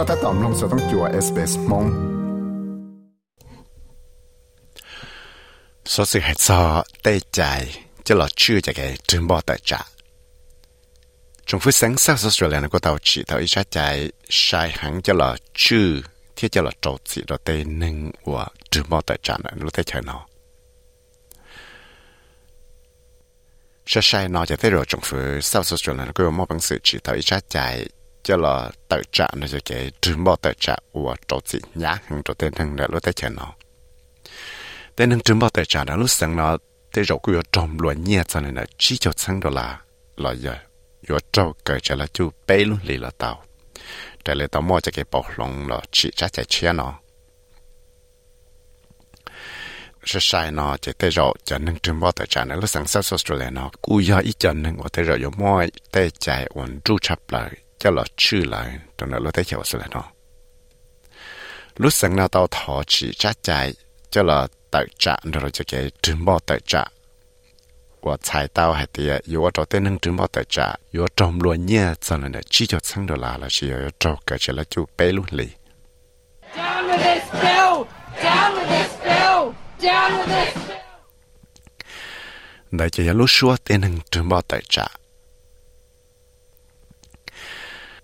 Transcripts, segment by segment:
ก็ถ้าตอมลงสต้องจัวเอสเปสมง số sự hạt so tê chạy cho là chưa chạy cái trường bỏ tại trả trong phút sáng sau Australia nó có tàu chỉ tàu ít chạy sai hẳn cho là chưa thiết cho là trâu chỉ đó tê nâng của trường bỏ tại trả nó lúc thế chạy nó sai sai nó cho thế rồi trong phút sau Australia nó có một bằng sự chỉ tàu ít chạy cho là tại trả nó cho cái trường bỏ tại trả của trâu chỉ nhá hẳn trâu tê nâng là lúc thế chạy nóแต่นึงจึงบอกแต่จานะรู้สึกเนาะแต่เราก็有จอมล้วนเนี่ยจังเลยนะชี้จะชั้นดอลลา cho là tự trạng nó cho cái trừ bỏ tự trạng của chỗ chị nhá hàng chỗ tên thằng đã lúc tới chuyện nó. Tên thằng trừ bỏ tự trạng đã lúc sáng nó, thế rồi cứ trồng luôn nhẹ cho nên là chỉ cho sáng đó là là giờ yo trâu cái trả là chú bé luôn lì là tao trả lời tao mua cho cái bọc lông là chỉ trả chạy chia nó. Sẽ sai nó chỉ tới rồi cho nên trường bao tự trạng nó lúc sáng sáng sớm Australia nó, cú do ít cho nên có tới rồi mua tới chạy ổn trụ chập lại cho lọ chư lại trong đó lúc thấy chào sự là lúc sáng nào tao thọ chỉ trả chạy cho lọ tại trả rồi cho cái trứng bò tại trả và chạy tao hay thì yếu ở trong tên nâng trứng bò tại trả trong luôn nhé cho nên là chỉ cho sáng đó là là chỉ yếu trong cái chú bé luôn lì Down with this bill! Down with this bill! Down with this bill! Đại chỉ là lúc xua tên nâng trứng bò tại trả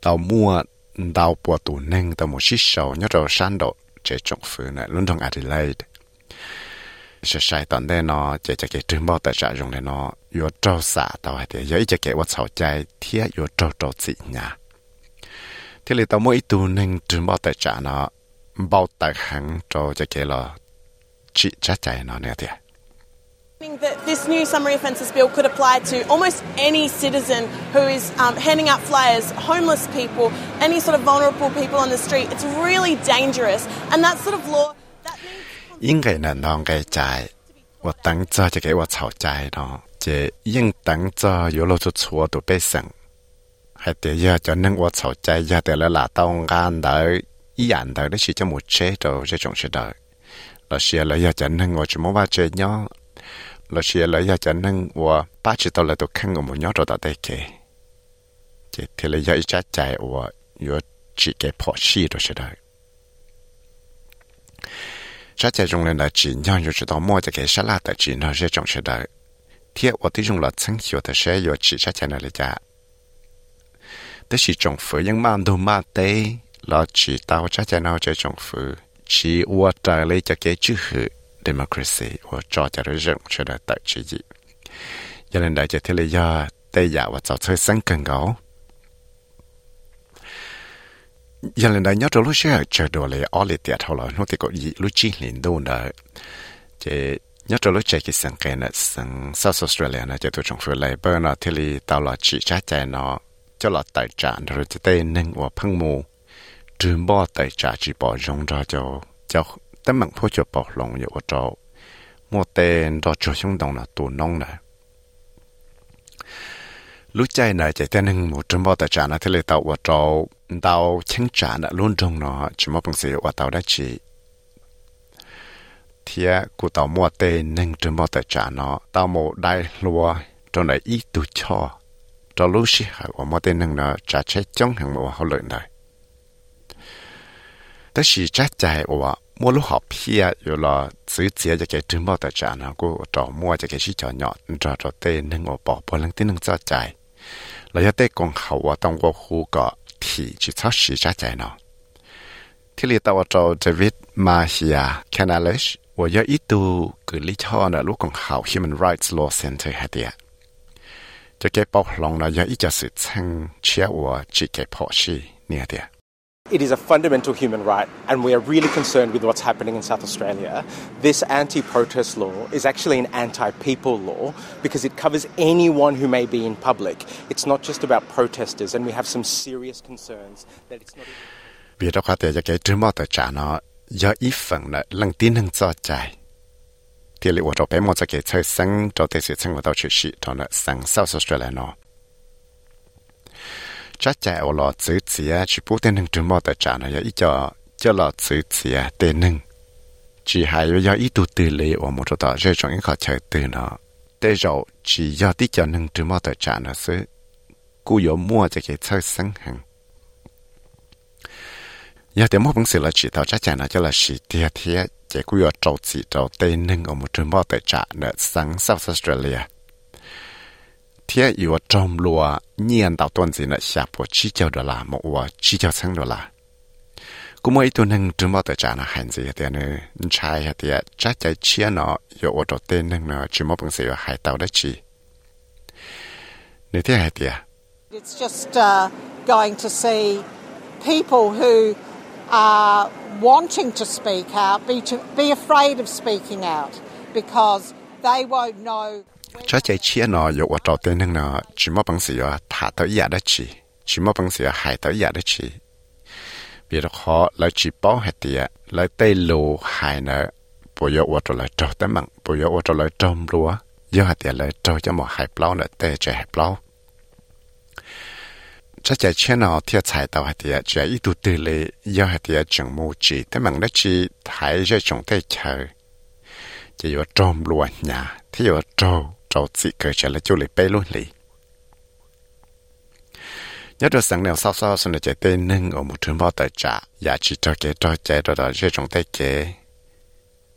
tàu mua đào bùa tù nâng tàu một chiếc sầu, nhớ rồi san độ chế trọng phứ này luôn trong Adelaide. Sẽ sai tận đây nó chế chế cái trường bao tài sản dùng để nó vô trâu xả tàu hay thì yếu chế cái vật sầu chạy thiết vô trâu trâu gì nhà. Thế là tàu mỗi tù nâng trường bao tài sản nó, bao tài hàng trâu chế cái là chỉ chắc chạy nó nè thiệt That this new summary offences bill could apply to almost any citizen who is um, handing out flyers, homeless people, any sort of vulnerable people on the street. It's really dangerous, and that sort of law. That means 应该能当个在，我等着就给我吵架咯，这应等着有了就错都被省，还得要就能我吵架要得了拿到干的，一样的那是就没车着这种是的，老师了要就能我就没话这样， là xia là ya chẳng nâng và ba chỉ tao là tôi khăn ngủ một nhót rồi tại đây kì chỉ thì là ya ít chắc chạy và yo chỉ cái phò xì rồi sẽ đấy sát chạy dùng lên là chỉ nhau như chỉ tao mua cho cái sát là tại chỉ nó sẽ trong sẽ đấy thiết và tí dùng là chẳng hiểu thì sẽ yo chỉ sát chạy này là chạy tức chỉ trong phở nhưng mà đồ mà tê là chỉ tao sát chạy nào chạy trong phở chỉ uo trời lấy cho cái chữ hữu democracy của cho cho cho đời tự chỉ dị cho đại chỉ thế lý do tây giả và cháu chơi sáng cần gấu giờ lần đại nhớ rồi lúc xưa chờ đồ lại tiệt thôi rồi nó thì có gì lúc chi liền đâu nữa chỉ nhớ lúc chạy cái cái nè South Australia nè chỉ tụi chúng phải lấy nó thì lý tao chỉ trái chạy nó cho là tài trạng rồi chỉ tây và phăng mù trường bỏ tài trạng chỉ bỏ rong ra cho cho tấm bằng phố cho bỏ lòng nhiều cho mua tên đó cho chúng đồng là tù nông này lúc chạy này chạy tên nâng một trừ bỏ tài trả nó thì li tao và cho tao chính trả là luôn trong nó chỉ một bằng sự và tao đã chỉ thì cụ tao mua tên nên trên bao tài trả nó tao mua đại lúa trong này ít tu cho cho lúc xí hả và mua tên nên nó trả chết trong hàng mua họ lợi nàyแต่是จัดใจว่ามัวลูกหอบเพียอยู่รอซื้อเสียจะแกถึงบ่แต่จานะกูจอมัวจะแกชิจอหยอดจอจอเต้นึงว่าบอกพอลังที่นึงจอใจ mua lúc học pia rồi là giữ chế cho cái trứng bao tài sản nào cô trò mua cho cái chi trò nhỏ trò trò tê nâng ở bỏ bỏ lăng tin nâng cho chạy là do tê còn khẩu ở trong quốc khu có thì chỉ thoát sĩ ra chạy nó ที่เรียกตัวเราเดวิดมาเฮียแคนาเลชว่าย่ออีตูคือลิชอนลูกของเขา Human Rights Law Center ฮะเดียจะเก็บปอกลงนะย่ออีจะสืบเชิงเชื่อว่าจีเก็บพอชีเนี่ยเดีย It is a fundamental human right, and we are really concerned with what's happening in South Australia. This anti protest law is actually an anti people law because it covers anyone who may be in public. It's not just about protesters, and we have some serious concerns that it's not. Tờ thể South Australia. Chắc chả ở lò chữ chìa chỉ bố tên hưng trường mò tại trả này ít cho cho lò chữ chìa tên hưng chỉ hay với ít tụ từ lệ ở một chỗ đó rồi trong những khó chơi từ nó để rồi chỉ do tí cho hưng trường mò tại trả nó xứ cú yếu mua cho cái chơi sáng hằng giờ thì mỗi bằng sự là chỉ tao chắc chắn là cho là chỉ thiệt thiệt chỉ cú yếu trâu chỉ trâu tên hưng ở một trường bao tại trả nó sáng South Australia thế có trong lúa nhiên tạo tuần gì nợ xả bộ chi cho đô là, một và chi cho tháng đô là, cũng mỗi tuần nâng trường bao tại trả nợ hành gì thì nữa trai thì chắc chắn chia nó có ở trâu tên nâng nó chỉ mỗi bằng sự hai tàu đất chi nếu thế hay thì It's just uh, going to see people who are wanting to speak out be, to, be afraid of speaking out because they won't know cho chạy chia nó có ở trâu tên nó chỉ mỗi bằng sự thả tới nhà đất chi chỉ mỗi bằng sự hai tới nhà đất chi vì đó họ lấy chỉ bảo hết tiệt lấy tây lù hai nó, bây giờ ở trâu lấy trâu tới mặn bây giờ ở trâu lấy trâu lúa. Giờ hết tiệt lấy trâu cho một hai bao nữa tây chạy hai bao chắc chắn chuyện nào thiệt sai đâu thì chỉ ít tu tư lệ giờ thì chẳng mua chỉ thế chỉ thấy cho chúng ta chờ. Chỉ có trộm lúa nhà thì có trâu trâu chỉ cởi trả lại chỗ lấy bê luôn lì. Nhớ được sáng nào sau sau xin được chạy tên nâng ở một trường bao tài trả và chỉ cho kế cho chạy đó là trong chúng kế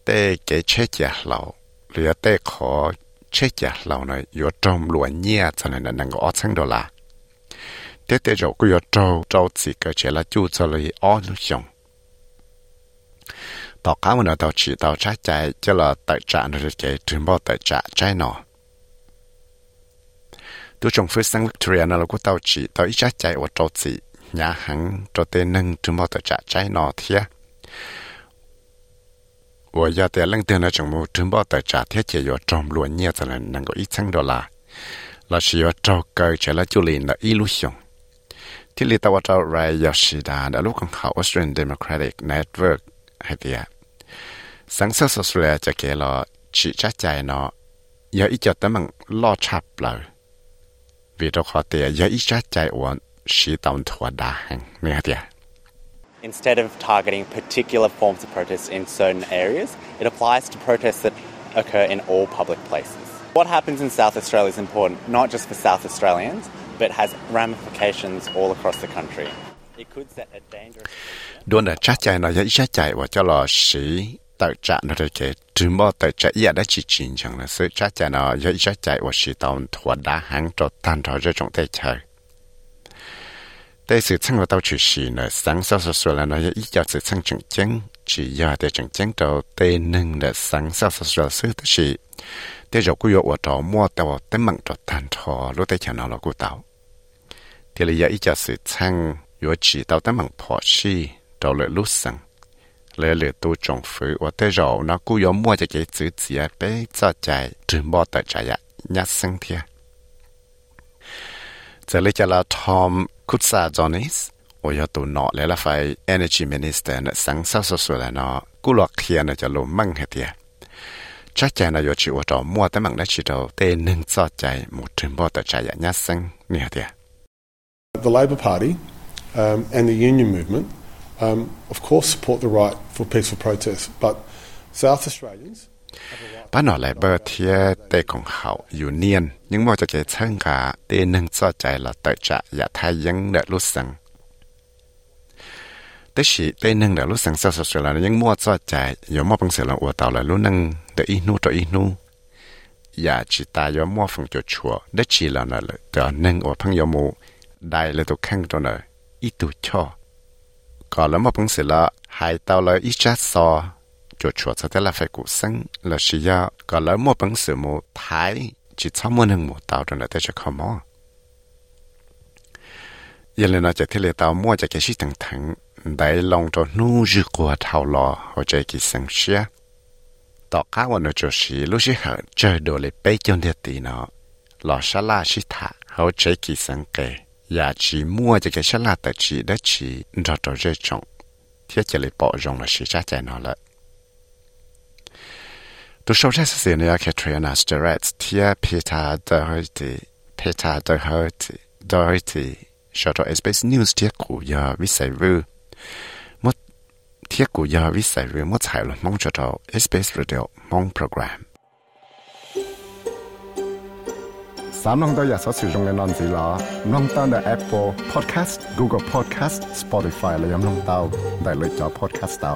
tê kế chế giả lậu lừa tê khó chế giả lậu này, yếu trong luôn nhia cho nên là năng có sáng đó là tê tê rồi cứ yếu trâu trâu chỉ cởi trả lại chú cho lấy ó lúc xong tao cá mà nó tao chỉ tao trái trái, cho là tài trả nó được cái trường bao tài trả trái nó tôi trong phía sang Victoria nó là của tao chỉ tao ít trái trái ở trâu chỉ nhà hàng cho tên nâng trường bao tại trả trái nó thiệt 我要在冷天的中午准备在茶贴节要装罗捏才能能够一千多啦，那是要照个起来就连了一路上。ที่ลิตาวาจารายอชิดาดลูกของเขา Australian Democratic Network ให้เดียสังเสริญสุดจะเกลอชีจ้าใจเนาะอย่าอีจะแต่มันล่อชับเลย Instead of targeting particular forms of protest in certain areas, it applies to protests that occur in all public places. What happens in South Australia is important, not just for South Australians, but has ramifications all across the country. It could set a dangerous... Nó tàu trả nó rồi chứ trừ mò tàu trả đã chỉ chín chẳng là sự trả trả nó dễ trả chạy và chỉ tàu thua hàng cho tan rồi rồi trong tay chơi đây sự chăng là tàu chỉ xì nữa sáng sau sau là nó dễ giờ sự chăng chẳng chỉ giờ để chẳng chăng tàu tê nâng là sáng sau sau sau sự tự chỉ để rồi cứ yêu tàu mua tàu tấm mạng cho tan thọ lúc tay trả nó là của tàu thì giờ ít chăng yêu chỉ tàu tấm mạng thọ xì tàu lợi lúc lẽ lửa tu trồng phứ và thế rồi nó cũng có mua cho cái chữ chỉ à bé cho chạy trừ bỏ tờ chạy à nhát sinh thiệt giờ lấy cho là Tom Kutsa là phải energy minister 呢，上少少少了呢，古落天呢就落猛些的。chắc chắn là do chịu ở trong mua tấm bằng đã chỉ đầu tên nâng cho chạy một trường bộ tờ chạy nhát sinh nè The Labour Party um, and the union movement um, of course support the right for peaceful protest, but South Australians. Ba nhưng mà cho cái thân cả tê nâng cho chạy là tự trả và thay dân đỡ lúc sẵn tế sĩ nâng đỡ lúc sao sao sao là những mua cho chạy yếu mua bằng sự là ủa là lúc nâng ít nu cho ít nu và chỉ ta yếu mua phần cho chùa đất chỉ là nợ tự nâng ủa phăng yếu mù đại là tụ khăn cho nợ ít tụ cho เดี๋ยวอีนู่ตัวอีนู่อย่าจิตายอย่ามั่วฟังจุดชัวได้ชีแล้วนะเลยเดี๋ยวนั่งอวดพังยมูได้เลยตัวข้างตัวเลยอีตัวชอก่อนแล้วมั่วปังเสียแล้วหายเต่าเลยอีจัดซอจุดชัวจะได้ละไฟกุสังแล้วสิยาก่อนแล้วมั่วปังเสียมูท้ายจิตชอบมั่วหนึ่งมูเต่าตัวเลยแต่จะขโมยยันเลยนะจะที่เลยเต่ามั่วจะแก่ชีทั้งทั้ง đại lòng cho nu dư qua thảo lò họ chạy kỳ sang xia tỏ cá vào nó cho xí lúc xí hở chơi đồ lấy bê chân địa tì nó lò xa la xí thả họ chạy kỳ sang kề và chỉ mua cho cái xa la tại chỉ đã chỉ cho cho dễ trọng thiết chỉ lấy bỏ rộng là sẽ trả chạy nó lại. Tôi sau ra sự này cái Triana Starrett thiết Peter Doherty Peter Doherty Doherty. Sau cho SBS News thiết của giờ viết sai vư. Một, thiết của giờ viết sai vư, một thải luật mong cho cho SBS Radio, mong program. สามน้องตัวอยากสอสื่อตรงในนอนสีหลอน้องตั้งแต่ Apple Podcast Google Podcast Spotify และยังน้องเต้าได้เลยจอ Podcast เต้า